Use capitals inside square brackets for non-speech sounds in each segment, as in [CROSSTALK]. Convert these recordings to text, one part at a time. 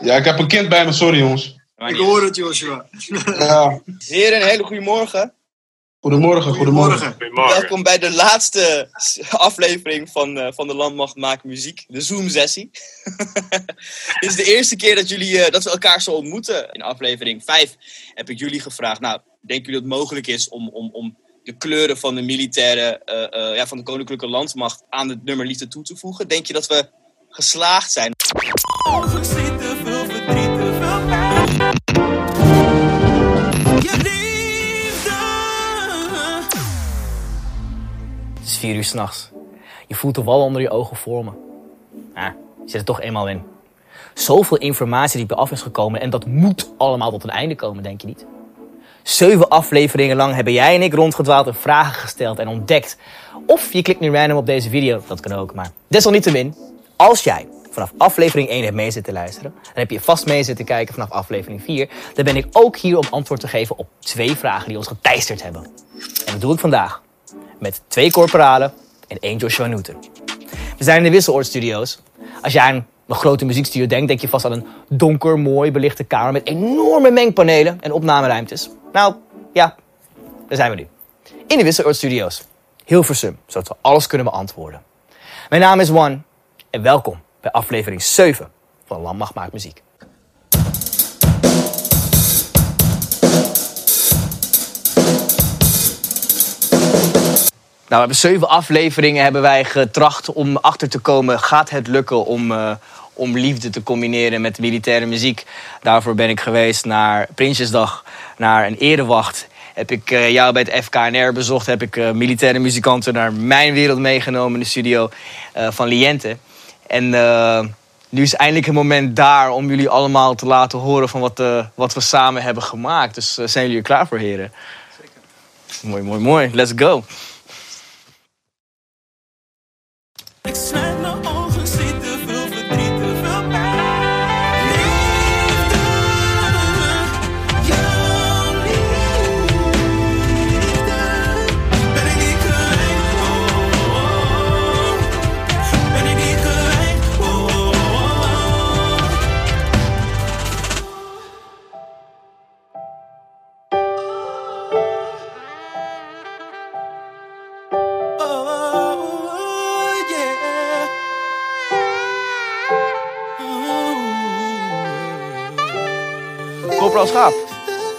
Ja, ik heb een kind bij me, sorry jongens. Ik hoor het, Joshua. Ja. Heren, een hele goede morgen. Goedemorgen, goedemorgen. Goedemorgen. Welkom bij de laatste aflevering van, eh, van de Landmacht Maakt Muziek, de Zoom-sessie. [LAUGHS] Dit is de eerste keer dat, jullie, eh, dat we elkaar zo ontmoeten. In aflevering 5 heb ik jullie gevraagd, nou, denken jullie dat het mogelijk is om, om, om de kleuren van de militaire, eh, eh, ja, van de Koninklijke Landmacht aan het nummer Liefde toe te voegen? Denk je dat we geslaagd zijn? Veel. Het is vier uur s'nachts. Je voelt de wal onder je ogen vormen. Ah, je zit er toch eenmaal in. Zoveel informatie die je af is gekomen en dat moet allemaal tot een einde komen, denk je niet? Zeven afleveringen lang hebben jij en ik rondgedwaald en vragen gesteld en ontdekt. Of je klikt nu random op deze video, dat kan ook. Maar desalniettemin, als jij vanaf aflevering 1 hebt mee zitten luisteren, dan heb je vast mee zitten kijken vanaf aflevering 4, dan ben ik ook hier om antwoord te geven op twee vragen die ons geteisterd hebben. En dat doe ik vandaag met twee corporalen en één Joshua Newton. We zijn in de Wisseloord Studios. Als jij aan een grote muziekstudio denkt, denk je vast aan een donker, mooi belichte kamer met enorme mengpanelen en opnameruimtes. Nou, ja, daar zijn we nu. In de Wisseloord Studios. Hilversum, zodat we alles kunnen beantwoorden. Mijn naam is Juan en welkom bij aflevering 7 van Landmacht Maakt Muziek. Nou, we hebben zeven afleveringen hebben wij getracht om achter te komen. Gaat het lukken om, eh, om liefde te combineren met militaire muziek? Daarvoor ben ik geweest naar Prinsjesdag, naar een erewacht. Heb ik eh, jou bij het FKNR bezocht. Heb ik eh, militaire muzikanten naar mijn wereld meegenomen in de studio van Liente. En eh, nu is eindelijk het moment daar om jullie allemaal te laten horen van wat, eh, wat we samen hebben gemaakt. Dus eh, zijn jullie er klaar voor, heren? Zeker. Mooi, mooi, mooi. Let's go.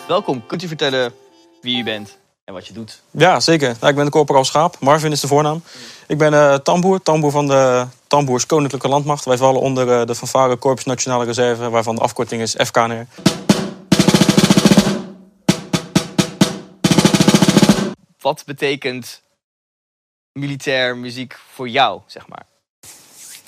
Welkom. Kunt u vertellen wie u bent en wat je doet? Ja, zeker. Nou, ik ben de corporaal Schaap. Marvin is de voornaam. Ik ben eh tamboer, tamboer van de Tamboers Koninklijke Landmacht. Wij vallen onder eh, de fanfare Corps Nationale Reserve, waarvan de afkorting is FKNR. Wat betekent militair muziek voor jou, zeg maar?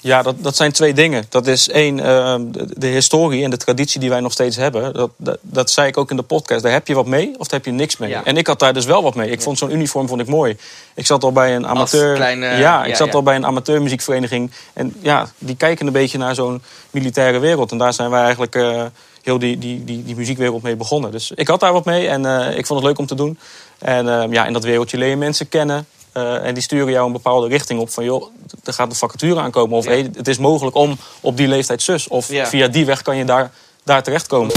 Ja, dat, dat zijn twee dingen. Dat is één, eh, de, de historie en de traditie die wij nog steeds hebben. Dat, dat, dat zei ik ook in de podcast. Daar heb je wat mee of daar heb je niks mee. Ja. En ik had daar dus wel wat mee. Ik vond zo'n uniform vond ik mooi. Ik zat al bij een amateur. kleine- ja, ik ja, zat al bij een amateurmuziekvereniging. En ja, die kijken een beetje naar zo'n militaire wereld. En daar zijn wij eigenlijk eh, heel die, die, die, die muziekwereld mee begonnen. Dus ik had daar wat mee en eh, ik vond het leuk om te doen. En eh, ja, in dat wereldje leer je mensen kennen. Eh, en die sturen jou een bepaalde richting op. Van joh, er gaat een vacature aankomen. Of Ja. hey, het is mogelijk om op die leeftijd zus. Of Ja. via die weg kan je daar, daar terechtkomen.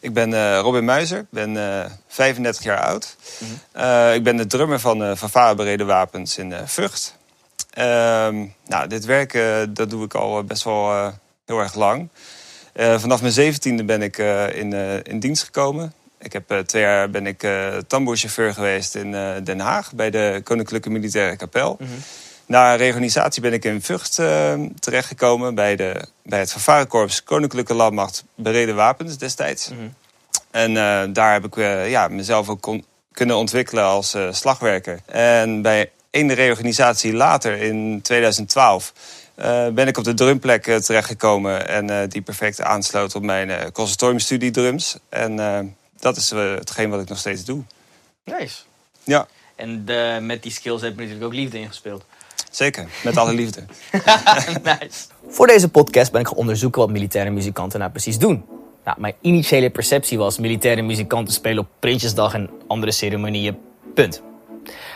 Ik ben eh, Robin Muizer, ik ben eh, 35 jaar oud. Eh, ik ben de drummer van uh, Fanfare Bereden Wapens in eh, Vught. Ehm, nou, dit werk dat doe ik al best wel eh, heel erg lang. Eh, vanaf mijn zeventiende ben ik eh, in, eh, in dienst gekomen. Ik heb twee jaar ben ik tamboerchauffeur geweest in Den Haag bij de Koninklijke Militaire Kapel. Na reorganisatie ben ik in Vught eh, terechtgekomen bij, de, bij het Vervarenkorps Koninklijke Landmacht Bereden Wapens destijds. En eh, daar heb ik ja, mezelf ook kon- kunnen ontwikkelen als slagwerker. En bij één reorganisatie later, in 2012, eh, ben ik op de drumplek eh, terechtgekomen. En eh, die perfect aansloot op mijn eh conservatoriumstudie drums. En eh, dat is hetgeen wat ik nog steeds doe. Nice. Ja, En met die skills heb je natuurlijk ook liefde ingespeeld. zeker. Met alle liefde. [LAUGHS] nice. Voor deze podcast ben ik gaan onderzoeken wat militaire muzikanten nou precies doen. Nou, mijn initiële perceptie was militaire muzikanten spelen op Prinsjesdag en andere ceremonieën. Punt.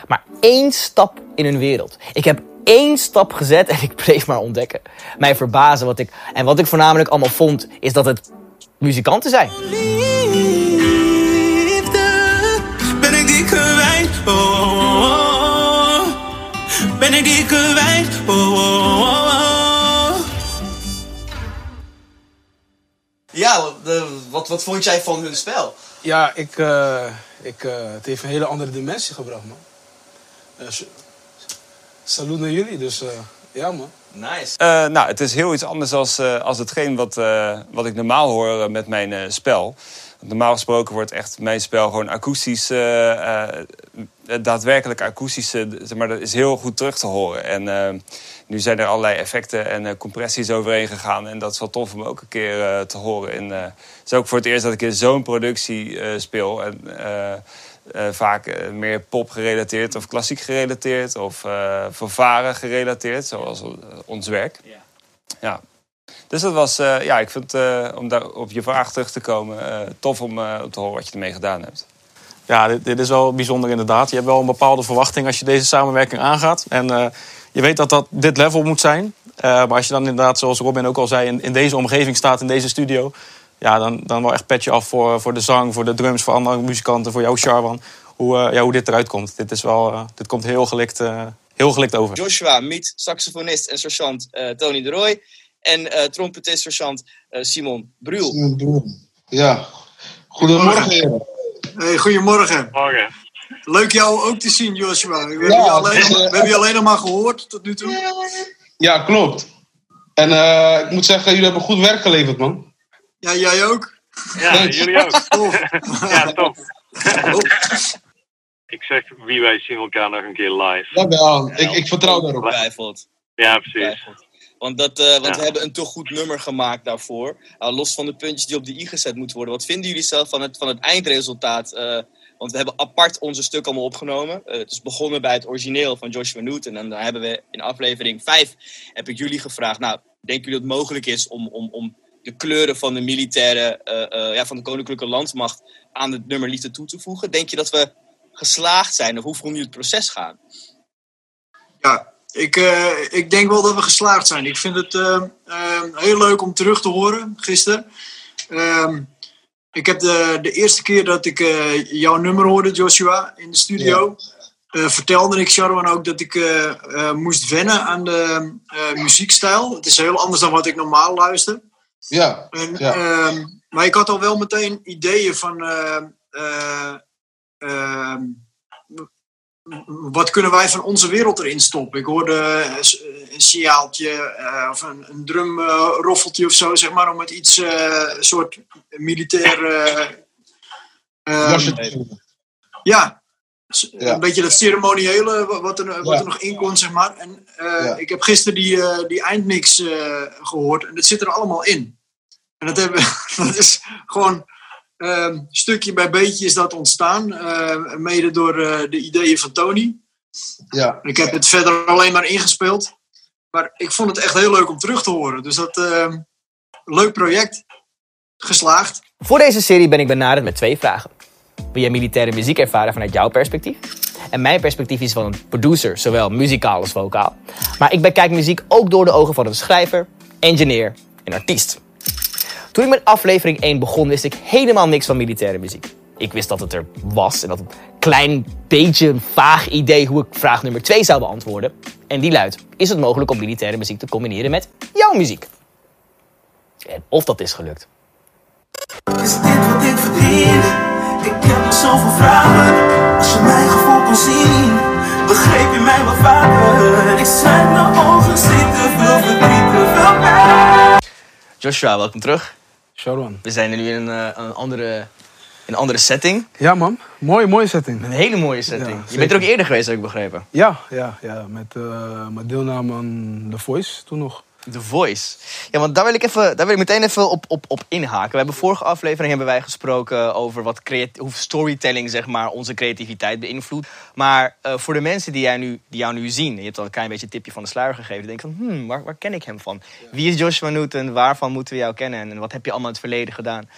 Maar één stap in hun wereld. Ik heb één stap gezet en ik bleef maar ontdekken. Mij verbazen wat ik... En wat ik voornamelijk allemaal vond, is dat het muzikanten zijn. Liefde ben ik die kwijt. Oh, oh, oh, oh. Ben ik die kwijt. Oh, oh, oh, oh. Ja, wat, wat vond jij van hun spel? Ja, ik, eh, ik, eh, het heeft een hele andere dimensie gebracht, man. Eh, salut naar jullie, dus eh, ja, man. Nice. Eh, nou, het is heel iets anders als, eh, als hetgeen wat, eh, wat ik normaal hoor met mijn eh, spel. Normaal gesproken wordt echt mijn spel gewoon akoestisch, eh, eh, daadwerkelijk akoestisch, zeg maar dat is heel goed terug te horen. En eh, nu zijn er allerlei effecten en eh, compressies overheen gegaan. En dat is wel tof om ook een keer eh, te horen. En eh, het is ook voor het eerst dat ik in zo'n productie eh, speel. En, eh, vaak eh, meer pop gerelateerd of klassiek gerelateerd of eh fanfare gerelateerd, zoals ons werk. Ja. Ja. Dus dat was, eh, ja, ik vind eh, om daar op je vraag terug te komen, eh, tof om eh, te horen wat je ermee gedaan hebt. Ja, dit, dit is wel bijzonder inderdaad. Je hebt wel een bepaalde verwachting als je deze samenwerking aangaat. En eh, je weet dat dat dit level moet zijn. Eh, maar als je dan inderdaad, zoals Robin ook al zei, in, in deze omgeving staat, in deze studio... Ja, dan, dan wel echt petje af voor, voor de zang, voor de drums, voor andere muzikanten, voor jou, Charwan. Hoe, eh, ja, hoe dit eruit komt. Dit, is wel, eh, dit komt heel gelikt, eh, heel gelikt over. Joshua, meet saxofonist en sergeant eh, Tony de Roy. En eh trompetist sergeant eh, Simon Bruel. Ja. Goedemorgen. Hey, goedemorgen. Morgen. Leuk jou ook te zien, Joshua. We, hebben, je alleen, is, we hebben je alleen nog maar gehoord tot nu toe. Ja, klopt. En eh, ik moet zeggen, jullie hebben goed werk geleverd, man. Ja, jij ook. Ja, Thanks. jullie ook. [LAUGHS] Tof. Ja, top. Ik zeg, wie wij zien elkaar nog een keer live. Ja, wel. Ik, ik vertrouw daarop. Ongetwijfeld. Ja, precies. Want, dat, eh, want Ja. we hebben een toch goed nummer gemaakt daarvoor. Nou, los van de puntjes die op de i gezet moeten worden. Wat vinden jullie zelf van het, van het eindresultaat? Eh, want we hebben apart onze stuk allemaal opgenomen. Eh, het is begonnen bij het origineel van Joshua Newton. En dan hebben we in aflevering 5 heb ik jullie gevraagd. Nou, denken jullie dat het mogelijk is om, om, om de kleuren van de militaire, eh, eh, ja, van de koninklijke landmacht aan het nummer Liefde toe te voegen? Denk je dat we geslaagd zijn? Of hoe vonden jullie het proces gaan? Ja, ik, eh, ik denk wel dat we geslaagd zijn. Ik vind het eh, eh, heel leuk om terug te horen gisteren. Ehm, ik heb de, de eerste keer dat ik jouw nummer hoorde, Joshua, in de studio. vertelde ik Sharon ook dat ik moest wennen aan de muziekstijl. Het is heel anders dan wat ik normaal luister. Ja, En, Ja. ehm, maar ik had al wel meteen ideeën van. eh, eh, ehm, wat kunnen wij van onze wereld erin stoppen? Ik hoorde een signaaltje eh, of een, een drumroffeltje of zo, zeg maar, om het iets, eh, een soort militair. ehm, ja, Ja. een beetje dat ceremoniële wa- wat er, wat Ja. er nog in kon, zeg maar. En eh, Ja. ik heb gisteren die, eh, die eindmix eh, gehoord en dat zit er allemaal in. En dat, hebben, [LAUGHS] dat is gewoon ehm, stukje bij beetje is dat ontstaan. eh, mede door eh, de ideeën van Tony. Ja. Ik heb het verder alleen maar ingespeeld. Maar ik vond het echt heel leuk om terug te horen. Dus dat, ehm, leuk project. Geslaagd. Voor deze serie ben ik benaderd met twee vragen. Wil jij militaire muziek ervaren vanuit jouw perspectief? En mijn perspectief is van een producer, zowel muzikaal als vocaal. Maar ik bekijk muziek ook door de ogen van een schrijver, engineer en artiest. Toen ik met aflevering 1 begon, wist ik helemaal niks van militaire muziek. Ik wist dat het er was en dat een klein beetje een vaag idee hoe ik vraag nummer 2 zou beantwoorden. En die luidt: Is het mogelijk om militaire muziek te combineren met jouw muziek? En of dat is gelukt. Is dit wat? Ik heb nog zoveel vragen. Als je mijn gevoel kon zien, begreep je mij wat vaker. Ik sluit mijn ogen, te veel verdriet, te veel pijn. Joshua, welkom terug. Sharon. We zijn nu in een, eh, een, andere, in een andere setting. Ja, man. Mooie, mooie setting. Een hele mooie setting. Ja, je bent er ook eerder geweest, heb ik begrepen. Ja, ja, ja. Met, eh met deelname aan The Voice toen nog. The Voice. Ja, want daar wil ik, even, daar wil ik meteen even op, op, op inhaken. We hebben vorige aflevering hebben wij gesproken over wat hoe storytelling zeg maar, onze creativiteit beïnvloedt. Maar eh, voor de mensen die, jij nu, die jou nu zien, je hebt al een klein beetje een tipje van de sluier gegeven. Denken van, hmm, waar, waar ken ik hem van? Wie is Joshua Newton? Waarvan moeten we jou kennen? En wat heb je allemaal in het verleden gedaan?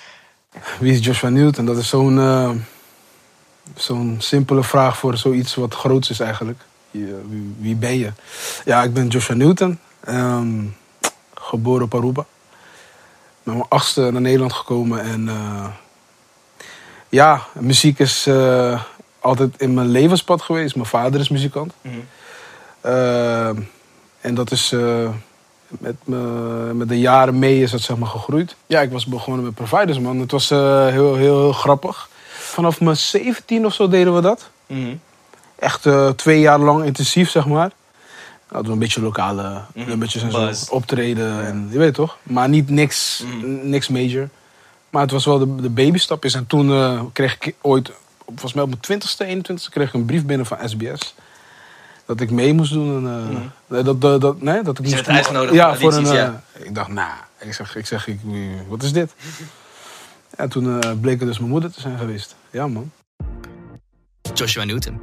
Wie is Joshua Newton? Dat is zo'n eh, zo'n simpele vraag voor zoiets wat groots is eigenlijk. Wie, wie ben je? Ja, ik ben Joshua Newton. ehm, geboren op Aruba. Met mijn achtste naar Nederland gekomen. En eh, ja, muziek is eh, altijd in mijn levenspad geweest. Mijn vader is muzikant. Ehm, en dat is eh, met, me, met de jaren mee is het zeg maar gegroeid. Ja, ik was begonnen met providers, man. Het was eh, heel, heel, heel grappig. Vanaf mijn 17 of zo deden we dat. Echt eh, twee jaar lang intensief, zeg maar. Hadden we een beetje lokale nummertjes en Buzz. zo. Optreden en je weet toch. Maar niet niks, niks major. Maar het was wel de, de babystapjes. En toen eh, kreeg ik ooit, op- volgens mij op mijn 20ste, 21ste, kreeg ik een brief binnen van SBS. Dat ik mee moest doen. En, eh, dat, dat, dat, nee, dat ik Je moest uitgenodigd Ja, voor voor een. eh, Ik dacht, nou, ik zeg, ik zeg ik, wat is dit? En toen eh, bleek het dus mijn moeder te zijn geweest. Ja, man. Joshua Newton.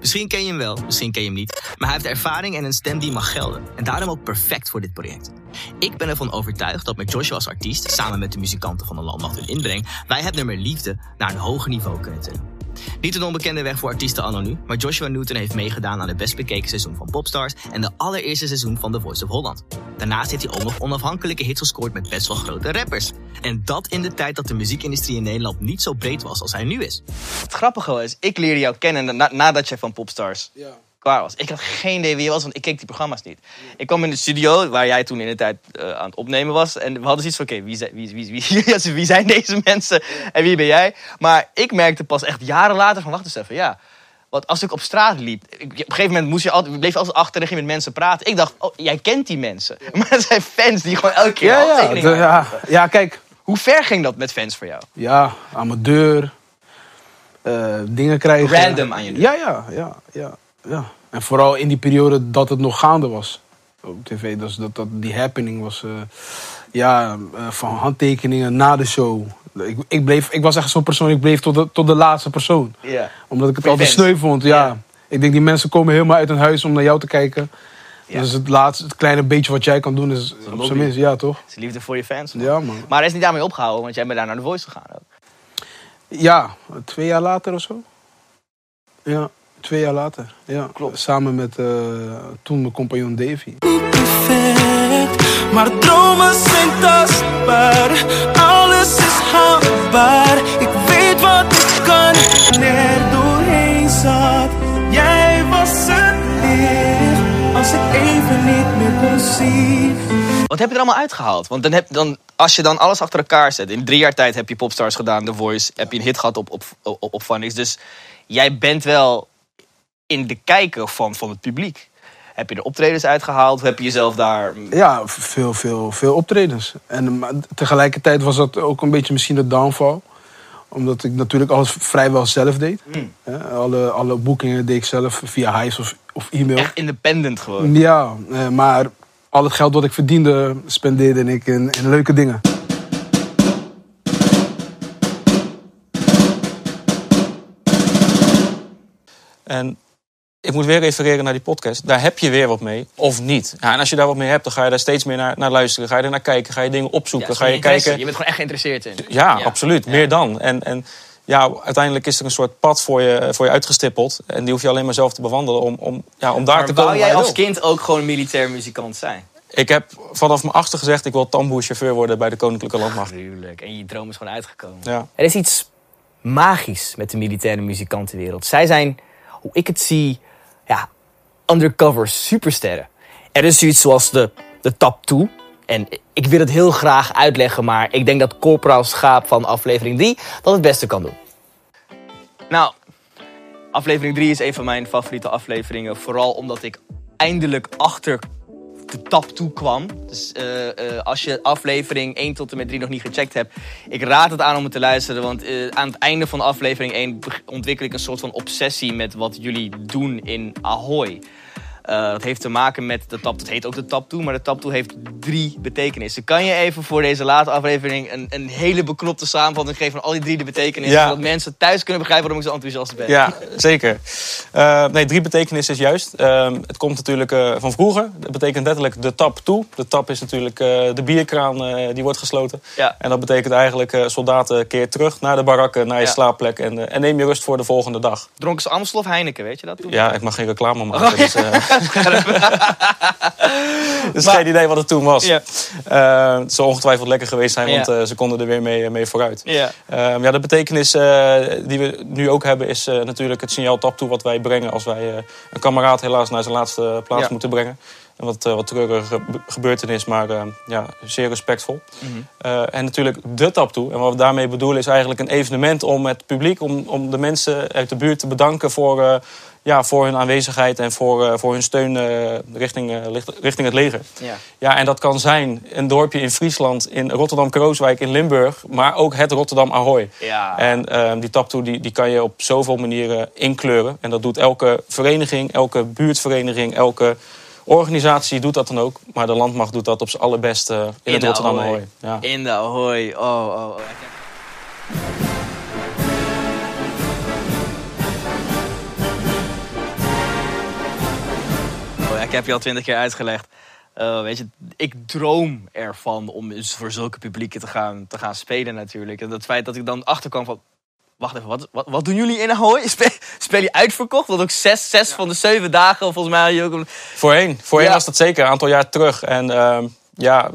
Misschien ken je hem wel, misschien ken je hem niet. Maar hij heeft ervaring en een stem die mag gelden. En daarom ook perfect voor dit project. Ik ben ervan overtuigd dat met Joshua als artiest, samen met de muzikanten van de Landmacht en Inbreng, wij het nummer Liefde naar een hoger niveau kunnen tillen. Niet een onbekende weg voor artiesten anno nu, maar Joshua Newton heeft meegedaan aan het best bekeken seizoen van Popstars en de allereerste seizoen van The Voice of Holland. Daarnaast heeft hij ook nog onafhankelijke hits gescoord met best wel grote rappers. En dat in de tijd dat de muziekindustrie in Nederland niet zo breed was als hij nu is. Het grappige is, ik leerde jou kennen na- nadat je van Popstars klaar was. Ik had geen idee wie je was, want ik keek die programma's niet. Ik kwam in de studio, waar jij toen in de tijd eh, aan het opnemen was. En we hadden zoiets van, oké, wie, zijn- wie, wie, wie, [LAUGHS] wie zijn deze mensen en wie ben jij? Maar ik merkte pas echt jaren later van, wacht eens even, ja... Want als ik op straat liep, ik- op een gegeven moment moest je altijd, bleef je altijd achter en ging met mensen praten. Ik dacht, oh, jij kent die mensen. [LAUGHS] Maar het zijn fans die gewoon elke keer Ja, ja, de- ja, ja, kijk. Hoe ver ging dat met fans voor jou? Ja, aan mijn deur. eh, dingen krijgen. Random aan je deur? Ja, ja, ja, ja, ja. En vooral in die periode dat het nog gaande was. Op tv, dus dat, dat die happening was. eh, ja, eh, van handtekeningen na de show. Ik, ik, bleef, ik was echt zo'n persoon, ik bleef tot de, tot de laatste persoon. Ja. Omdat ik het altijd sneu vond, ja. Ik denk, die mensen komen helemaal uit hun huis om naar jou te kijken. Dus het laatste, het kleine beetje wat jij kan doen is op lobby. zijn minst, ja toch? Het is liefde voor je fans. man. Ja man. Maar hij is niet daarmee opgehouden, want jij bent daar naar de Voice gegaan ook. Ja, twee jaar later of zo. Ja, twee jaar later. Ja. Klopt. Samen met eh, toen mijn compagnon Davy. perfect, maar dromen zijn tastbaar. Alles is haalbaar. Ik weet wat ik kan. Er doorheen zat, jij was het licht. Als ik even niet meer kon zien. Wat heb je er allemaal uitgehaald? Want dan heb, dan, als je dan alles achter elkaar zet... In drie jaar tijd heb je Popstars gedaan, The Voice... heb je een hit gehad op, op, op, op Phonics. Dus jij bent wel in de kijker van, van het publiek. Heb je er optredens uitgehaald? Heb je jezelf daar... Ja, veel, veel, veel optredens. En maar tegelijkertijd was dat ook een beetje misschien de downfall. Omdat ik natuurlijk alles vrijwel zelf deed. Hè, alle, alle boekingen deed ik zelf via Hives of, of e-mail. Echt independent gewoon. Ja, eh, maar al het geld dat ik verdiende, spendeerde ik in, in leuke dingen. En ik moet weer refereren naar die podcast. Daar heb je weer wat mee, of niet. Ja, en als je daar wat mee hebt, dan ga je daar steeds meer naar, naar luisteren. Ga je er naar kijken, ga je dingen opzoeken. ga je kijken. Je bent gewoon echt geïnteresseerd in. Ja, absoluut. Meer dan. En, en ja, uiteindelijk is er een soort pad voor je, voor je uitgestippeld. En die hoef je alleen maar zelf te bewandelen om, om, ja, om daar Maar te komen wou jij als kind ook gewoon militair muzikant zijn? Ik heb vanaf mijn achter gezegd, ik wil tamboerchauffeur worden bij de Koninklijke Landmacht. Tuurlijk. En je droom is gewoon uitgekomen. Ja. Er is iets magisch met de militaire muzikantenwereld. Zij zijn, hoe ik het zie, ja, undercover supersterren. Er is zoiets zoals de, de top 2. En ik wil het heel graag uitleggen, maar ik denk dat Corporaal Schaap van aflevering 3 dat het beste kan doen. Nou, aflevering 3 is een van mijn favoriete afleveringen. Vooral omdat ik eindelijk achter de tap toe kwam. Dus eh, eh, als je aflevering 1 tot en met 3 nog niet gecheckt hebt, ik raad het aan om het te luisteren. Want eh, aan het einde van aflevering 1 beg- ontwikkel ik een soort van obsessie met wat jullie doen in Ahoy. Eh, dat heeft te maken met de tap. Dat heet ook de tap toe, maar de tap toe heeft drie betekenissen. Kan je even voor deze late aflevering een, een hele beknopte samenvatting geven van al die drie de betekenissen? Ja. Zodat mensen thuis kunnen begrijpen waarom ik zo enthousiast ben. Ja, zeker. Eh, nee, drie betekenissen is juist. Ehm, het komt natuurlijk eh, van vroeger. Dat betekent letterlijk de tap toe. De tap is natuurlijk de bierkraan die wordt gesloten. Ja. En dat betekent eigenlijk soldaten keer terug naar de barakken, naar je Ja. slaapplek. En, en neem je rust voor de volgende dag. Dronken ze Amstel of Heineken, weet je dat toen? Ja, ik mag geen reclame maken. Oh, ja. dus, [LAUGHS] eh, dus geen idee wat het toen was. Eh, het zal ongetwijfeld lekker geweest zijn, want eh, ze konden er weer mee, mee vooruit. Ja. Ehm, ja, de betekenis eh, die we nu ook hebben is eh, natuurlijk het signaal tap toe wat wij brengen als wij eh, een kameraad helaas naar zijn laatste plaats moeten brengen. Wat, eh, wat treurige ge- gebeurtenis, maar eh, ja, zeer respectvol. Mhm. Eh, en natuurlijk de tap toe. En wat we daarmee bedoelen is eigenlijk een evenement om het publiek, om, om de mensen uit de buurt te bedanken voor, eh, ja, voor hun aanwezigheid en voor, eh, voor hun steun eh, richting, eh, richting het leger. Ja. Ja, en dat kan zijn een dorpje in Friesland, in Rotterdam-Krooswijk, in Limburg, maar ook het Rotterdam-Ahoy. Ja. En ehm, die taptoe die, die kan je op zoveel manieren inkleuren. En dat doet elke vereniging, elke buurtvereniging, elke organisatie doet dat dan ook. Maar de landmacht doet dat op zijn allerbeste in, In het de Rotterdam Ahoy. Ahoy. Ja. In de Ahoy. Oh, oh, oh. Ik heb je al twintig keer uitgelegd. Eh, weet je, ik droom ervan om eens voor zulke publieken te gaan, te gaan spelen natuurlijk. En dat feit dat ik dan achterkwam van... Wacht even, wat, wat, wat doen jullie in Ahoy? [LAUGHS] Speel, speel je uitverkocht? Want ook zes, zes van de zeven dagen, volgens mij... ook een- Voorheen, voorheen Ja. was dat zeker, een aantal jaar terug. En ehm, ja,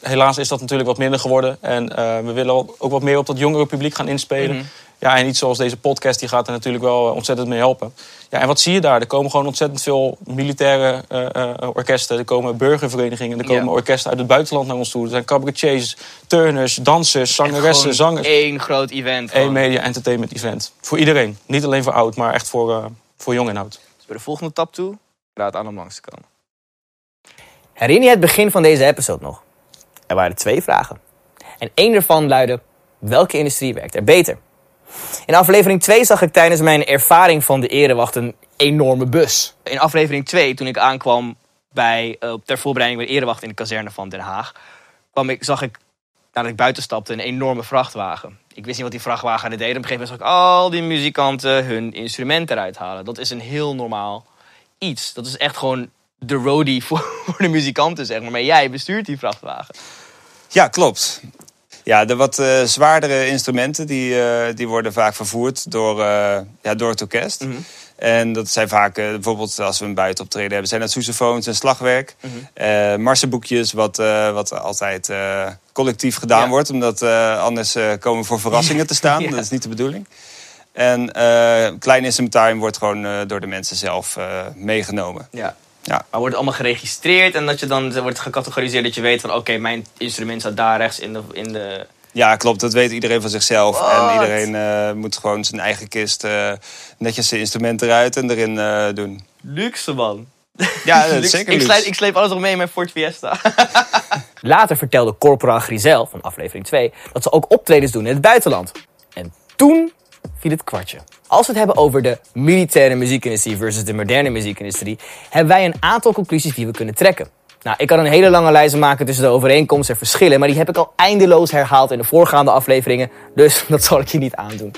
helaas is dat natuurlijk wat minder geworden. En eh, we willen ook wat meer op dat jongere publiek gaan inspelen. Mhm. Ja, en iets zoals deze podcast, die gaat er natuurlijk wel eh, ontzettend mee helpen. Ja, en wat zie je daar? Er komen gewoon ontzettend veel militaire eh, eh, orkesten. Er komen burgerverenigingen. Er komen Ja. orkesten uit het buitenland naar ons toe. Er zijn cabaretiers, turners, dansers, zangeressen, zangers. één groot event. Eén media entertainment event. Voor iedereen. Niet alleen voor oud, maar echt voor, eh, voor jong en oud. Dus bij de volgende tap toe, raad aan om langs te komen. Herinner je het begin van deze episode nog? Er waren twee vragen. En één daarvan luidde: welke industrie werkt er beter? In aflevering 2 zag ik tijdens mijn ervaring van de erewacht een enorme bus. In aflevering 2, toen ik aankwam bij, eh, ter voorbereiding bij de erewacht in de kazerne van Den Haag, kwam ik, zag ik, nadat ik buiten stapte, een enorme vrachtwagen. Ik wist niet wat die vrachtwagen deed. Op een gegeven moment zag ik al die muzikanten hun instrumenten eruit halen. Dat is een heel normaal iets. Dat is echt gewoon de roadie [LAUGHS] voor, voor de muzikanten, zeg maar. Maar jij bestuurt die vrachtwagen. Ja, klopt. Ja, de wat eh, zwaardere instrumenten die, eh, die worden vaak vervoerd door, eh, ja, door het orkest. En dat zijn vaak, bijvoorbeeld als we een buitenoptreden hebben, zijn dat sousafoons en slagwerk. Eh marsenboekjes, wat, wat altijd collectief gedaan Ja. wordt. Omdat anders komen we voor verrassingen te staan. [LAUGHS] Ja. Dat is niet de bedoeling. En klein instrumentarium wordt gewoon door de mensen zelf meegenomen. Ja. Ja. Maar wordt het allemaal geregistreerd en dat je dan wordt gecategoriseerd dat je weet van oké, mijn instrument staat daar rechts in de, in de... Ja, klopt. Dat weet iedereen van zichzelf. En iedereen eh, moet gewoon zijn eigen kist eh, netjes zijn instrument eruit en erin eh, doen. Luxe man. Ja, [LAUGHS] dat is zeker ik, luxe. sleep, ik sleep alles nog mee in mijn Ford Fiesta. [LAUGHS] Later vertelde Corporaal Grisel van aflevering 2 dat ze ook optredens doen in het buitenland. En toen viel het kwartje. Als we het hebben over de militaire muziekindustrie versus de moderne muziekindustrie, hebben wij een aantal conclusies die we kunnen trekken. Nou, ik kan een hele lange lijst maken tussen de overeenkomsten en verschillen, maar die heb ik al eindeloos herhaald in de voorgaande afleveringen, dus [LAUGHS] dat zal ik je niet aandoen.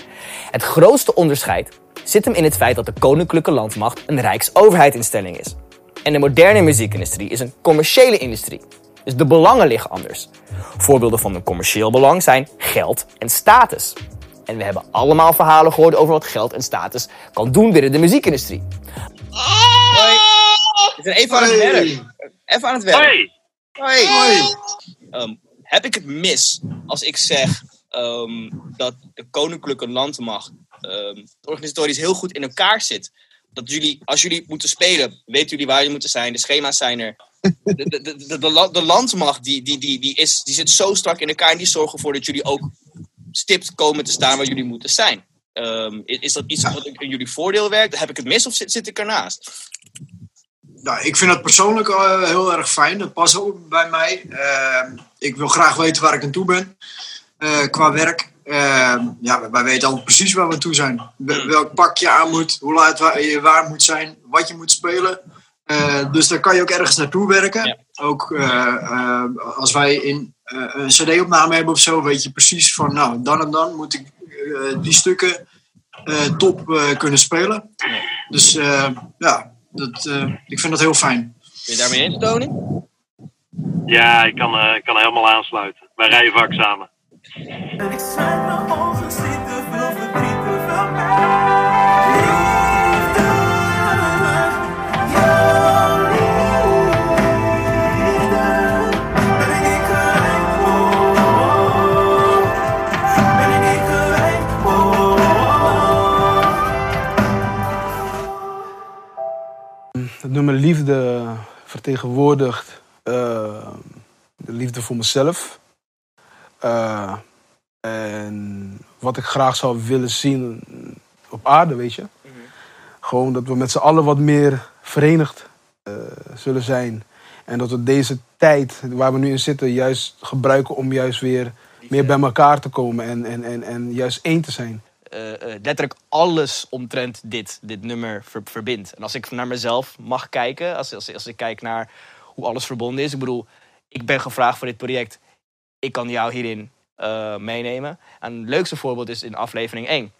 Het grootste onderscheid zit hem in het feit dat de koninklijke landmacht een rijksoverheidinstelling is. En de moderne muziekindustrie is een commerciële industrie. Dus de belangen liggen anders. Voorbeelden van een commercieel belang zijn geld en status. En we hebben allemaal verhalen gehoord over wat geld en status kan doen binnen de muziekindustrie. Hoi. Ik ben even aan het werk. Even aan het werk. Hoi! Hoi. Hoi. Ehm, heb ik het mis als ik zeg ehm, dat de koninklijke landmacht ehm, organisatorisch heel goed in elkaar zit? Dat jullie, als jullie moeten spelen, weten jullie waar jullie moeten zijn. De schema's zijn er. [LAUGHS] De, de, de, de, de la- de landmacht die, die, die, die, is, die zit zo strak in elkaar en die zorgen ervoor dat jullie ook stipt komen te staan waar jullie moeten zijn. Ehm, is, is dat iets wat in jullie voordeel werkt? Heb ik het mis of zit, zit ik ernaast? Nou, ik vind het persoonlijk eh, heel erg fijn. Dat past ook bij mij. Eh, ik wil graag weten waar ik aan toe ben eh, qua werk. Eh, ja, wij weten altijd precies waar we toe zijn. Wel- Welk pak je aan moet, hoe laat je waar moet zijn, wat je moet spelen. Eh, dus daar kan je ook ergens naartoe werken. Ook als wij in, een cd-opname hebben of zo, weet je precies van, nou, dan en dan moet ik eh, die stukken eh, top eh, kunnen spelen. Dus eh, ja, dat, eh, ik vind dat heel fijn. Ben je daarmee eens, Tony? Ja, ik kan, eh, ik kan helemaal aansluiten. Wij rijden vaak samen. En ik zet mijn ogen zitten, veel verdriet, te veel Het nummer liefde vertegenwoordigt eh, de liefde voor mezelf. Eh, en wat ik graag zou willen zien op aarde, weet je. Gewoon dat we met z'n allen wat meer verenigd eh, zullen zijn. En dat we deze tijd waar we nu in zitten juist gebruiken om juist weer meer bij elkaar te komen. En, en, en, en juist één te zijn. Eh, eh, letterlijk alles omtrent dit, dit nummer ver- verbindt. En als ik naar mezelf mag kijken, als, als, als ik kijk naar hoe alles verbonden is. Ik bedoel, ik ben gevraagd voor dit project. Ik kan jou hierin eh, meenemen. En het leukste voorbeeld is in aflevering 1.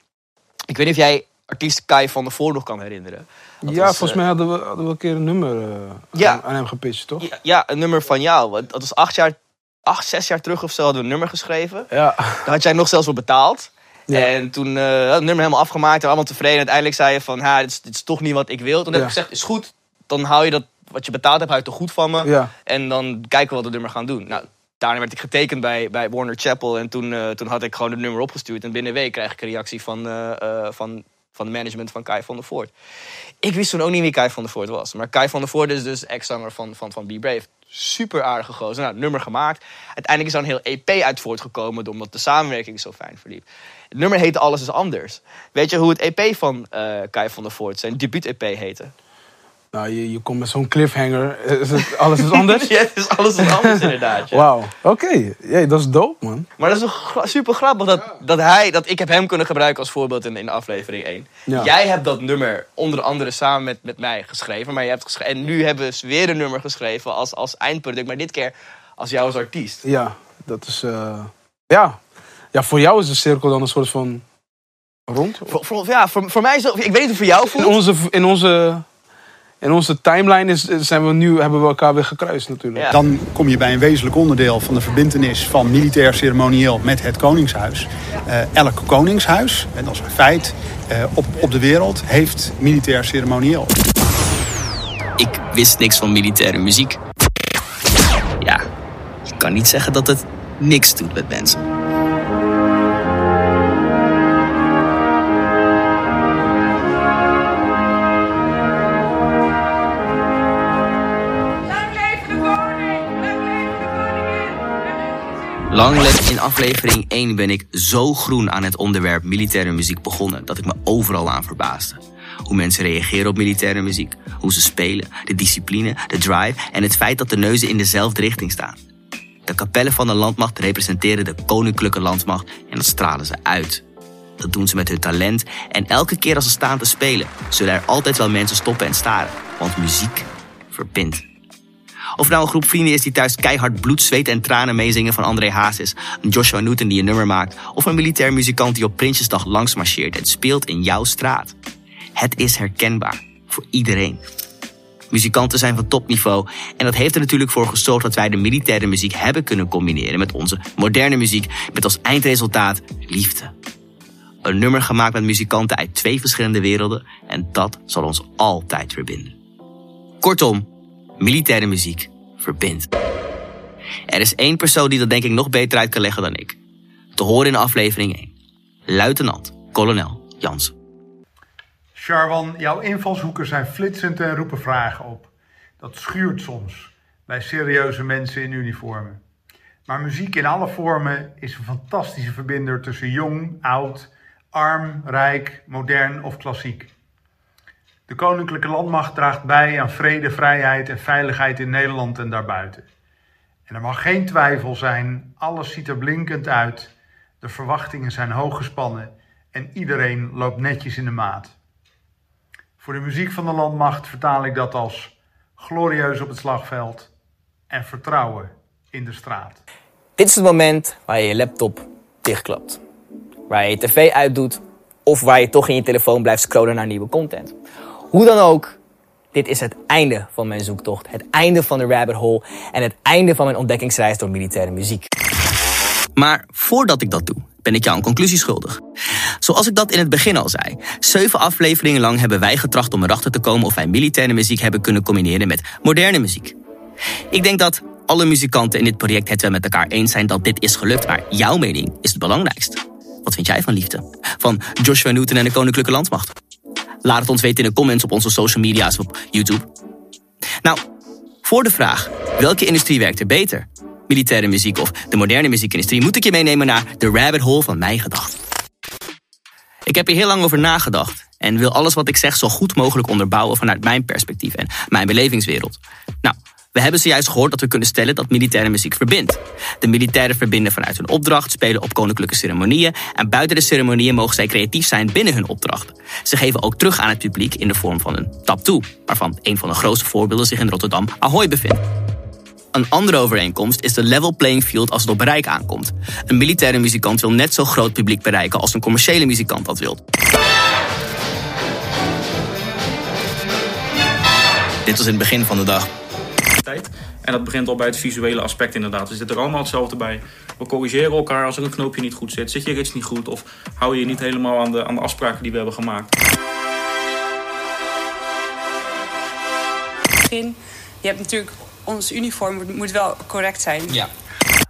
Ik weet niet of jij artiest Kai van der Voort nog kan herinneren. Dat ja, was, volgens mij hadden we, hadden we een keer een nummer Ja. aan, aan hem gepitcht, toch? Ja, ja, een nummer van jou. Dat was acht jaar, acht, zes jaar terug of zo hadden we een nummer geschreven. Ja. Daar had jij nog zelfs voor betaald. Ja. En toen had het nummer helemaal afgemaakt. En allemaal tevreden. En uiteindelijk zei je van, ha, dit, is, dit is toch niet wat ik wil. Toen heb ik gezegd, is goed. Dan hou je dat wat je betaald hebt, hou je toch goed van me. En dan kijken we wat het nummer gaan doen. Nou, daarna werd ik getekend bij, bij Warner Chapel. En toen, eh, toen had ik gewoon het nummer opgestuurd. En binnen een week krijg ik een reactie van, eh, van, van de management van Kai van der Voort. Ik wist toen ook niet wie Kai van der Voort was. Maar Kai van der Voort is dus ex-zanger van, van, van Be Brave. Super aardige gozer. Nou, nummer gemaakt. Uiteindelijk is er een heel EP uit voortgekomen... omdat de samenwerking zo fijn verliep. Het nummer heette Alles is Anders. Weet je hoe het EP van eh, Kai van der Voort, zijn debuut-EP heette? Nou, je, je komt met zo'n cliffhanger. Is het, alles is anders? [LAUGHS] ja, het is Alles is Anders inderdaad. ja. Wauw, oké. Dat is dope, man. Maar dat is toch super grappig dat, dat, hij, dat ik heb hem kunnen gebruiken als voorbeeld in, in aflevering 1. Ja. Jij hebt dat nummer onder andere samen met, met mij geschreven. Maar je hebt geschreven, en nu hebben we weer een nummer geschreven als, als eindproduct. Maar dit keer als jou als artiest. Ja, dat is... eh, ja. ja, voor jou is de cirkel dan een soort van rond. Voor, voor- ja, voor, voor mij is ik weet niet hoe het voor jou In voelt. onze, in onze, in onze timeline is, zijn we nu, hebben we elkaar weer gekruist natuurlijk. Ja. Dan kom je bij een wezenlijk onderdeel van de verbintenis van militair ceremonieel met het Koningshuis. Eh, elk Koningshuis, en dat is een feit, eh, op, op de wereld heeft militair ceremonieel. Ik wist niks van militaire muziek. Ja, je kan niet zeggen dat het niks doet met mensen. Lang leven in aflevering 1 ben ik zo groen aan het onderwerp militaire muziek begonnen dat ik me overal aan verbaasde. Hoe mensen reageren op militaire muziek, hoe ze spelen, de discipline, de drive en het feit dat de neuzen in dezelfde richting staan. De kapellen van de landmacht representeren de koninklijke landmacht en dat stralen ze uit. Dat doen ze met hun talent en elke keer als ze staan te spelen, zullen er altijd wel mensen stoppen en staren, want muziek verbindt. Of nou een groep vrienden is die thuis keihard bloed, zweet en tranen meezingen van André Hazes, een Joshua Newton die een nummer maakt, of een militair muzikant die op Prinsjesdag langs marcheert en speelt in jouw straat. Het is herkenbaar voor iedereen. Muzikanten zijn van topniveau en dat heeft er natuurlijk voor gezorgd dat wij de militaire muziek hebben kunnen combineren met onze moderne muziek met als eindresultaat liefde. Een nummer gemaakt met muzikanten uit twee verschillende werelden en dat zal ons altijd verbinden. Kortom, militaire muziek verbindt. Er is één persoon die dat denk ik nog beter uit kan leggen dan ik. Te horen in aflevering 1. Luitenant, kolonel Jansen. Charwan, jouw invalshoeken zijn flitsend en roepen vragen op. Dat schuurt soms bij serieuze mensen in uniformen. Maar muziek in alle vormen is een fantastische verbinder tussen jong, oud, arm, rijk, modern of klassiek. De Koninklijke Landmacht draagt bij aan vrede, vrijheid en veiligheid in Nederland en daarbuiten. En er mag geen twijfel zijn, alles ziet er blinkend uit, de verwachtingen zijn hoog gespannen en iedereen loopt netjes in de maat. Voor de muziek van de landmacht vertaal ik dat als glorieus op het slagveld en vertrouwen in de straat. Dit is het moment waar je je laptop dichtklapt. Waar je je tv uitdoet of waar je toch in je telefoon blijft scrollen naar nieuwe content. Hoe dan ook, dit is het einde van mijn zoektocht. Het einde van de rabbit hole en het einde van mijn ontdekkingsreis door militaire muziek. Maar voordat ik dat doe, ben ik jou een conclusie schuldig. Zoals ik dat in het begin al zei, zeven afleveringen lang hebben wij getracht om erachter te komen of wij militaire muziek hebben kunnen combineren met moderne muziek. Ik denk dat alle muzikanten in dit project het wel met elkaar eens zijn dat dit is gelukt, maar jouw mening is het belangrijkst. Wat vind jij van liefde? Van Joshua Newton en de Koninklijke Landmacht? Laat het ons weten in de comments op onze social media's op YouTube. Nou, voor de vraag welke industrie werkt er beter? Militaire muziek of de moderne muziekindustrie, moet ik je meenemen naar de rabbit hole van mijn gedachten. Ik heb hier heel lang over nagedacht en wil alles wat ik zeg zo goed mogelijk onderbouwen vanuit mijn perspectief en mijn belevingswereld. Nou, we hebben zojuist gehoord dat we kunnen stellen dat militaire muziek verbindt. De militairen verbinden vanuit hun opdracht, spelen op koninklijke ceremonieën en buiten de ceremonieën mogen zij creatief zijn binnen hun opdracht. Ze geven ook terug aan het publiek in de vorm van een tattoo, waarvan een van de grootste voorbeelden zich in Rotterdam Ahoy bevindt. Een andere overeenkomst is de level playing field als het op bereik aankomt. Een militaire muzikant wil net zo groot publiek bereiken als een commerciële muzikant dat wil. Dit was in het begin van de dag. En dat begint al bij het visuele aspect inderdaad. Er zit er allemaal hetzelfde bij. We corrigeren elkaar als er een knoopje niet goed zit. Zit je rits niet goed of hou je je niet helemaal aan de, aan de afspraken die we hebben gemaakt. begin. Je hebt natuurlijk ons uniform moet, moet wel correct zijn. Ja.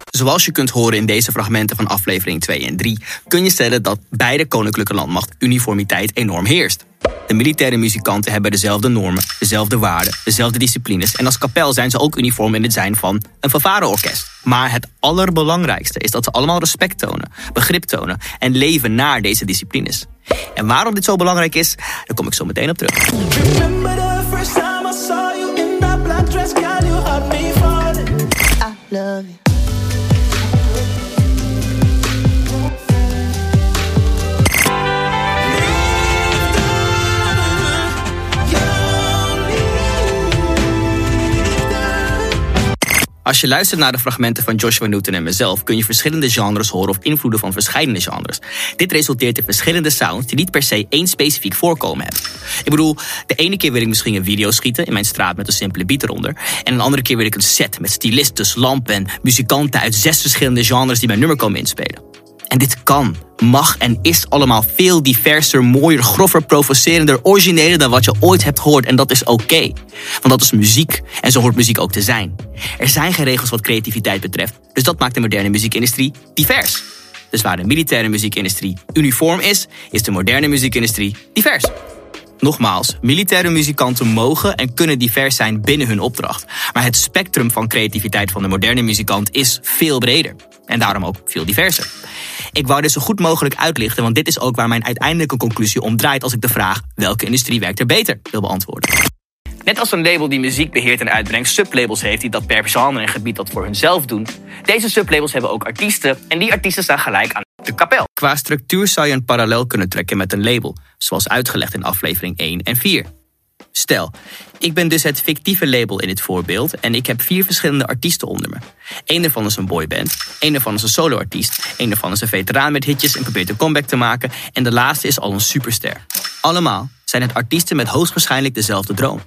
Zoals je kunt horen in deze fragmenten van aflevering 2 en 3, kun je stellen dat bij de Koninklijke Landmacht uniformiteit enorm heerst. De militaire muzikanten hebben dezelfde normen, dezelfde waarden, dezelfde disciplines en als kapel zijn ze ook uniform in het zijn van een fanfareorkest. Maar het allerbelangrijkste is dat ze allemaal respect tonen, begrip tonen en leven naar deze disciplines. En waarom dit zo belangrijk is, daar kom ik zo meteen op terug. Remember the first time I saw you Als je luistert naar de fragmenten van Joshua Newton en mezelf, kun je verschillende genres horen of invloeden van verschillende genres. Dit resulteert in verschillende sounds die niet per se één specifiek voorkomen hebben. Ik bedoel, de ene keer wil ik misschien een video schieten in mijn straat met een simpele beat eronder. En een andere keer wil ik een set met stylistes, lampen en muzikanten uit zes verschillende genres die mijn nummer komen inspelen. En dit kan, mag en is allemaal veel diverser, mooier, grover, provocerender, origineler dan wat je ooit hebt gehoord. En dat is oké. Want dat is muziek. En zo hoort muziek ook te zijn. Er zijn geen regels wat creativiteit betreft. Dus dat maakt de moderne muziekindustrie divers. Dus waar de militaire muziekindustrie uniform is, is de moderne muziekindustrie divers. Nogmaals, militaire muzikanten mogen en kunnen divers zijn binnen hun opdracht. Maar het spectrum van creativiteit van de moderne muzikant is veel breder. En daarom ook veel diverser. Ik wou dit zo goed mogelijk uitlichten, want dit is ook waar mijn uiteindelijke conclusie om draait als ik de vraag welke industrie werkt er beter wil beantwoorden. Net als een label die muziek beheert en uitbrengt, sublabels heeft die dat per genre en gebied dat voor hunzelf doen. Deze sublabels hebben ook artiesten en die artiesten staan gelijk aan de kapel. Qua structuur zou je een parallel kunnen trekken met een label, zoals uitgelegd in aflevering 1 en 4. Stel, ik ben dus het fictieve label in dit voorbeeld en ik heb vier verschillende artiesten onder me. Eén daarvan is een boyband, één daarvan is een soloartiest, één daarvan is een veteraan met hitjes en probeert een comeback te maken en de laatste is al een superster. Allemaal zijn het artiesten met hoogstwaarschijnlijk dezelfde droom.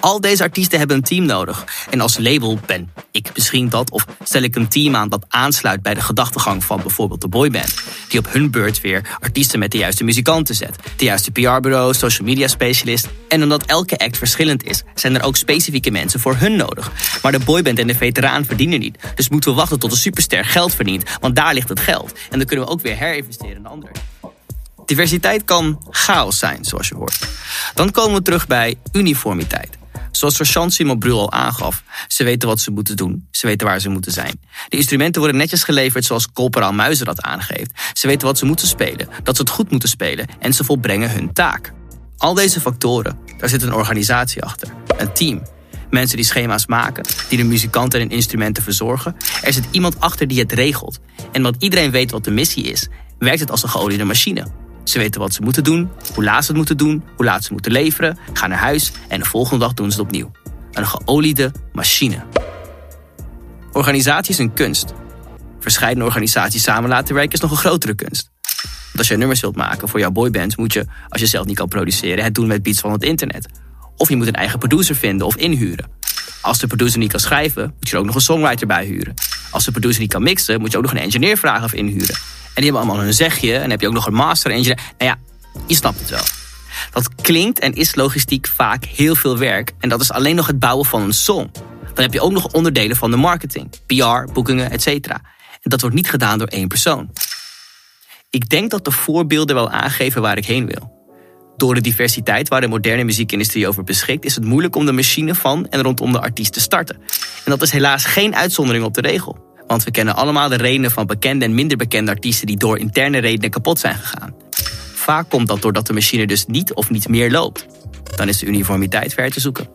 Al deze artiesten hebben een team nodig. En als label ben ik misschien dat, of stel ik een team aan dat aansluit bij de gedachtegang van bijvoorbeeld de boyband. Die op hun beurt weer artiesten met de juiste muzikanten zet. De juiste PR-bureau, social media specialist. En omdat elke act verschillend is, zijn er ook specifieke mensen voor hun nodig. Maar de boyband en de veteraan verdienen niet. Dus moeten we wachten tot de superster geld verdient, want daar ligt het geld. En dan kunnen we ook weer herinvesteren in de andere. Diversiteit kan chaos zijn, zoals je hoort. Dan komen we terug bij uniformiteit. Zoals sergeant Simon Brul al aangaf, ze weten wat ze moeten doen, ze weten waar ze moeten zijn. De instrumenten worden netjes geleverd zoals corporaal Muizen dat aangeeft. Ze weten wat ze moeten spelen, dat ze het goed moeten spelen en ze volbrengen hun taak. Al deze factoren, daar zit een organisatie achter, een team. Mensen die schema's maken, die de muzikanten en instrumenten verzorgen. Er zit iemand achter die het regelt. En omdat iedereen weet wat de missie is, werkt het als een geoliede machine. Ze weten wat ze moeten doen, hoe laat ze het moeten doen, hoe laat ze moeten leveren, gaan naar huis en de volgende dag doen ze het opnieuw. een geoliede machine. Organisatie is een kunst. Verscheidene organisaties samen laten werken is nog een grotere kunst. Want als je nummers wilt maken voor jouw boyband, moet je, als je zelf niet kan produceren, het doen met beats van het internet. Of je moet een eigen producer vinden of inhuren. Als de producer niet kan schrijven, moet je er ook nog een songwriter bij huren. Als de producer niet kan mixen, moet je ook nog een engineer vragen of inhuren. En die hebben allemaal hun zegje en heb je ook nog een master engineer. Nou ja, je snapt het wel. Dat klinkt en is logistiek vaak heel veel werk. En dat is alleen nog het bouwen van een song. Dan heb je ook nog onderdelen van de marketing. PR, boekingen, etc. En dat wordt niet gedaan door één persoon. Ik denk dat de voorbeelden wel aangeven waar ik heen wil. Door de diversiteit waar de moderne muziekindustrie over beschikt, is het moeilijk om de machine van en rondom de artiest te starten. En dat is helaas geen uitzondering op de regel. Want we kennen allemaal de redenen van bekende en minder bekende artiesten die door interne redenen kapot zijn gegaan. Vaak komt dat doordat de machine dus niet of niet meer loopt. Dan is de uniformiteit ver te zoeken.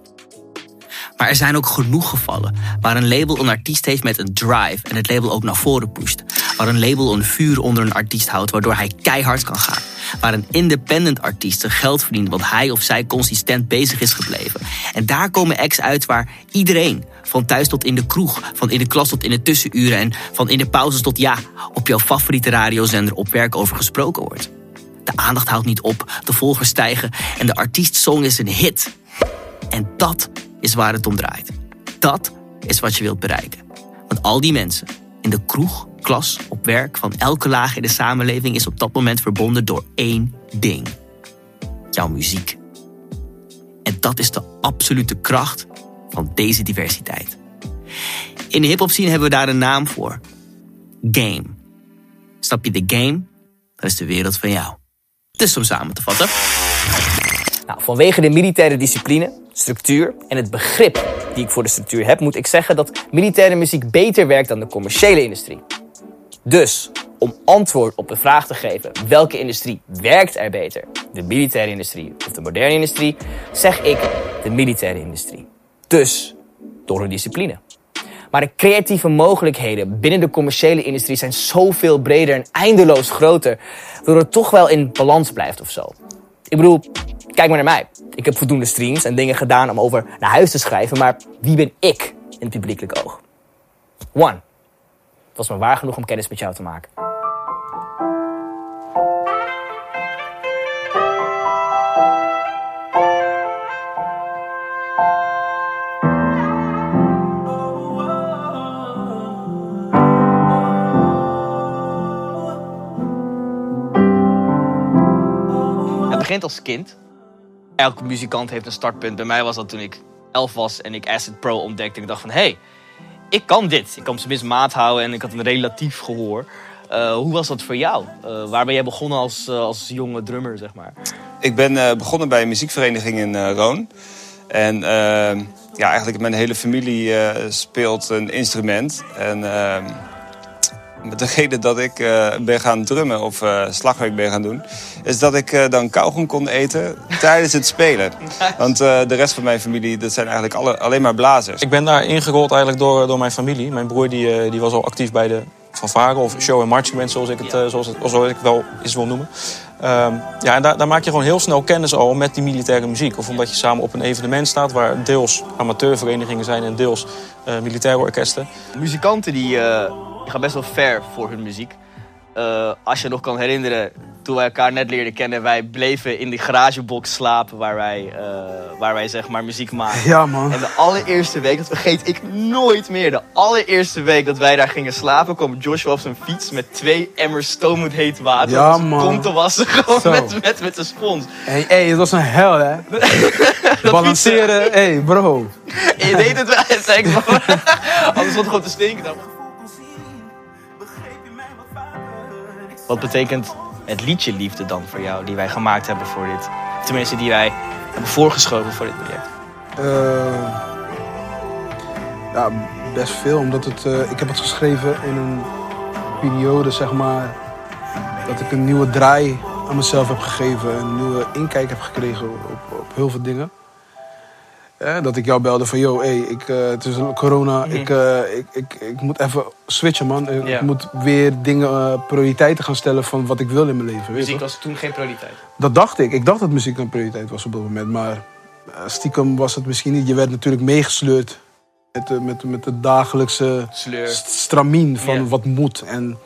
Maar er zijn ook genoeg gevallen waar een label een artiest heeft met een drive en het label ook naar voren pusht. Waar een label een vuur onder een artiest houdt waardoor hij keihard kan gaan. Waar een independent artiest zijn geld verdient want hij of zij consistent bezig is gebleven. En daar komen acts uit waar iedereen, van thuis tot in de kroeg, van in de klas tot in de tussenuren en van in de pauzes tot ja, op jouw favoriete radiozender op werk over gesproken wordt. De aandacht houdt niet op, de volgers stijgen en de artiestsong is een hit. En dat is waar het om draait. Dat is wat je wilt bereiken. Want al die mensen in de kroeg, klas, op werk, van elke laag in de samenleving is op dat moment verbonden door één ding: jouw muziek. En dat is de absolute kracht van deze diversiteit. In de hip-hop hebben we daar een naam voor: game. Snap je de game? Dat is de wereld van jou. Dus om samen te vatten. Nou, vanwege de militaire discipline, structuur en het begrip die ik voor de structuur heb, moet ik zeggen dat militaire muziek beter werkt dan de commerciële industrie. Dus om antwoord op de vraag te geven welke industrie werkt er beter, de militaire industrie of de moderne industrie, zeg ik de militaire industrie. Dus door hun discipline. Maar de creatieve mogelijkheden binnen de commerciële industrie zijn zoveel breder en eindeloos groter, waardoor het toch wel in balans blijft of zo. Ik bedoel, kijk maar naar mij. Ik heb voldoende streams en dingen gedaan om over naar huis te schrijven, maar wie ben ik in het publiekelijk oog? One. Het was me waar genoeg om kennis met jou te maken. Het begint als kind. Elke muzikant heeft een startpunt. Bij mij was dat toen ik elf was en ik Acid Pro ontdekte. En ik dacht van, hé, hey, ik kan dit. Ik kan minst maat houden en ik had een relatief gehoor. Eh, hoe was dat voor jou? Eh, waar ben jij begonnen als, eh, als jonge drummer, zeg maar? Ik ben begonnen bij een muziekvereniging in Roon. En ja, eigenlijk mijn hele familie speelt een instrument. En met de reden dat ik eh, ben gaan drummen of eh, slagwerk ben gaan doen... is dat ik eh, dan kauwgom kon eten [LAUGHS] tijdens het spelen. Want eh, de rest van mijn familie, dat zijn eigenlijk alle, alleen maar blazers. Ik ben daar ingerold eigenlijk door, door mijn familie. Mijn broer die, eh, die was al actief bij de fanfare of show- en marching band, zoals ik het, eh, zoals het zoals ik wel eens wil noemen. Ehm, ja, en daar, daar maak je gewoon heel snel kennis al met die militaire muziek. Of omdat je samen op een evenement staat waar deels amateurverenigingen zijn en deels eh, militaire orkesten. Muzikanten die, eh, die gaan best wel ver voor hun muziek. Eh, als je nog kan herinneren, toen wij elkaar net leerden kennen, wij bleven in die garagebox slapen waar wij, eh, waar wij zeg maar muziek maken. Ja, man. En de allereerste week, dat vergeet ik nooit meer, de allereerste week dat wij daar gingen slapen, kwam Joshua op zijn fiets met twee emmers stomend heet water Ja, om zijn man. kont te wassen, [LAUGHS] gewoon Zo. met, met, met een spons. Hey, hey, het was een hel, hè? [LAUGHS] Balanceren, hey, bro. [LAUGHS] Je deed het wel, zei ik, anders stond het gewoon te stinken dan. Wat betekent het liedje Liefde dan voor jou, die wij gemaakt hebben voor dit? Tenminste, die wij hebben voorgeschoven voor dit project. Eh, ja, best veel, omdat het, eh, ik heb het geschreven in een periode, zeg maar, dat ik een nieuwe draai aan mezelf heb gegeven. Een nieuwe inkijk heb gekregen op, op heel veel dingen. Dat ik jou belde van, yo, hey, ik, eh, het is corona, Mhm. ik, eh, ik, ik, ik moet even switchen, man. Ik, moet weer dingen, eh, prioriteiten gaan stellen van wat ik wil in mijn leven. Muziek was toen geen prioriteit. Dat dacht ik. Ik dacht dat muziek een prioriteit was op dat moment. Maar stiekem was het misschien niet. Je werd natuurlijk meegesleurd met de, met, met de dagelijkse Sleur. stramien van wat moet. En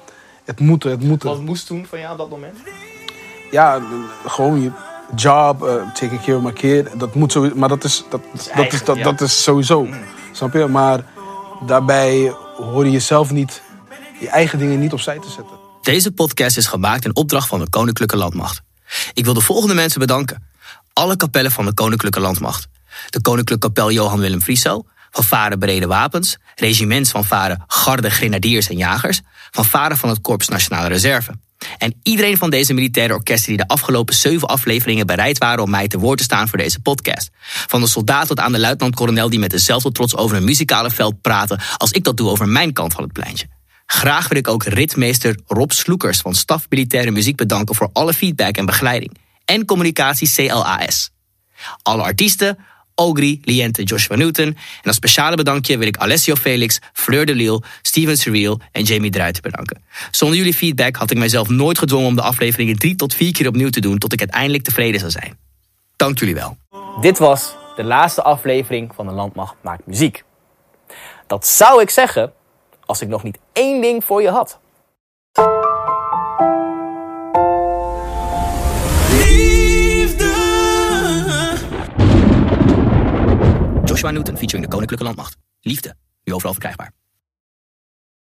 het moeten, het moeten. Wat moest toen van jou op dat moment? Ja, gewoon je job, eh, taking care of my kid. Dat moet sowieso, maar dat is, dat, dat, is, dat, ja. dat is sowieso. Snap je? Maar daarbij hoor je jezelf niet, je eigen dingen niet opzij te zetten. Deze podcast is gemaakt in opdracht van de Koninklijke Landmacht. Ik wil de volgende mensen bedanken. Alle kapellen van de Koninklijke Landmacht. De Koninklijke Kapel Johan Willem Frieso, van Varen Brede Wapens, regiments van Varen Garde Grenadiers en Jagers, van Varen van het Korps Nationale Reserve. En iedereen van deze militaire orkesten die de afgelopen zeven afleveringen bereid waren om mij te woord te staan voor deze podcast. Van de soldaat tot aan de luitenant-kolonel die met dezelfde trots over een muzikale veld praten als ik dat doe over mijn kant van het pleintje. Graag wil ik ook ritmeester Rob Sloekers van Staf Militaire Muziek bedanken voor alle feedback en begeleiding. En communicatie CLAS. Alle artiesten, Ogri, Liente, Joshua Newton. En als speciale bedankje wil ik Alessio Felix, Fleur de Lille, Steven Surreal en Jamie Druiten bedanken. Zonder jullie feedback had ik mijzelf nooit gedwongen om de afleveringen drie tot vier keer opnieuw te doen tot ik uiteindelijk tevreden zou zijn. Dank jullie wel. Dit was de laatste aflevering van de Landmacht Maakt Muziek. Dat zou ik zeggen als ik nog niet één ding voor je had. Joshua Newton featuring de Koninklijke Landmacht. Liefde, nu overal verkrijgbaar.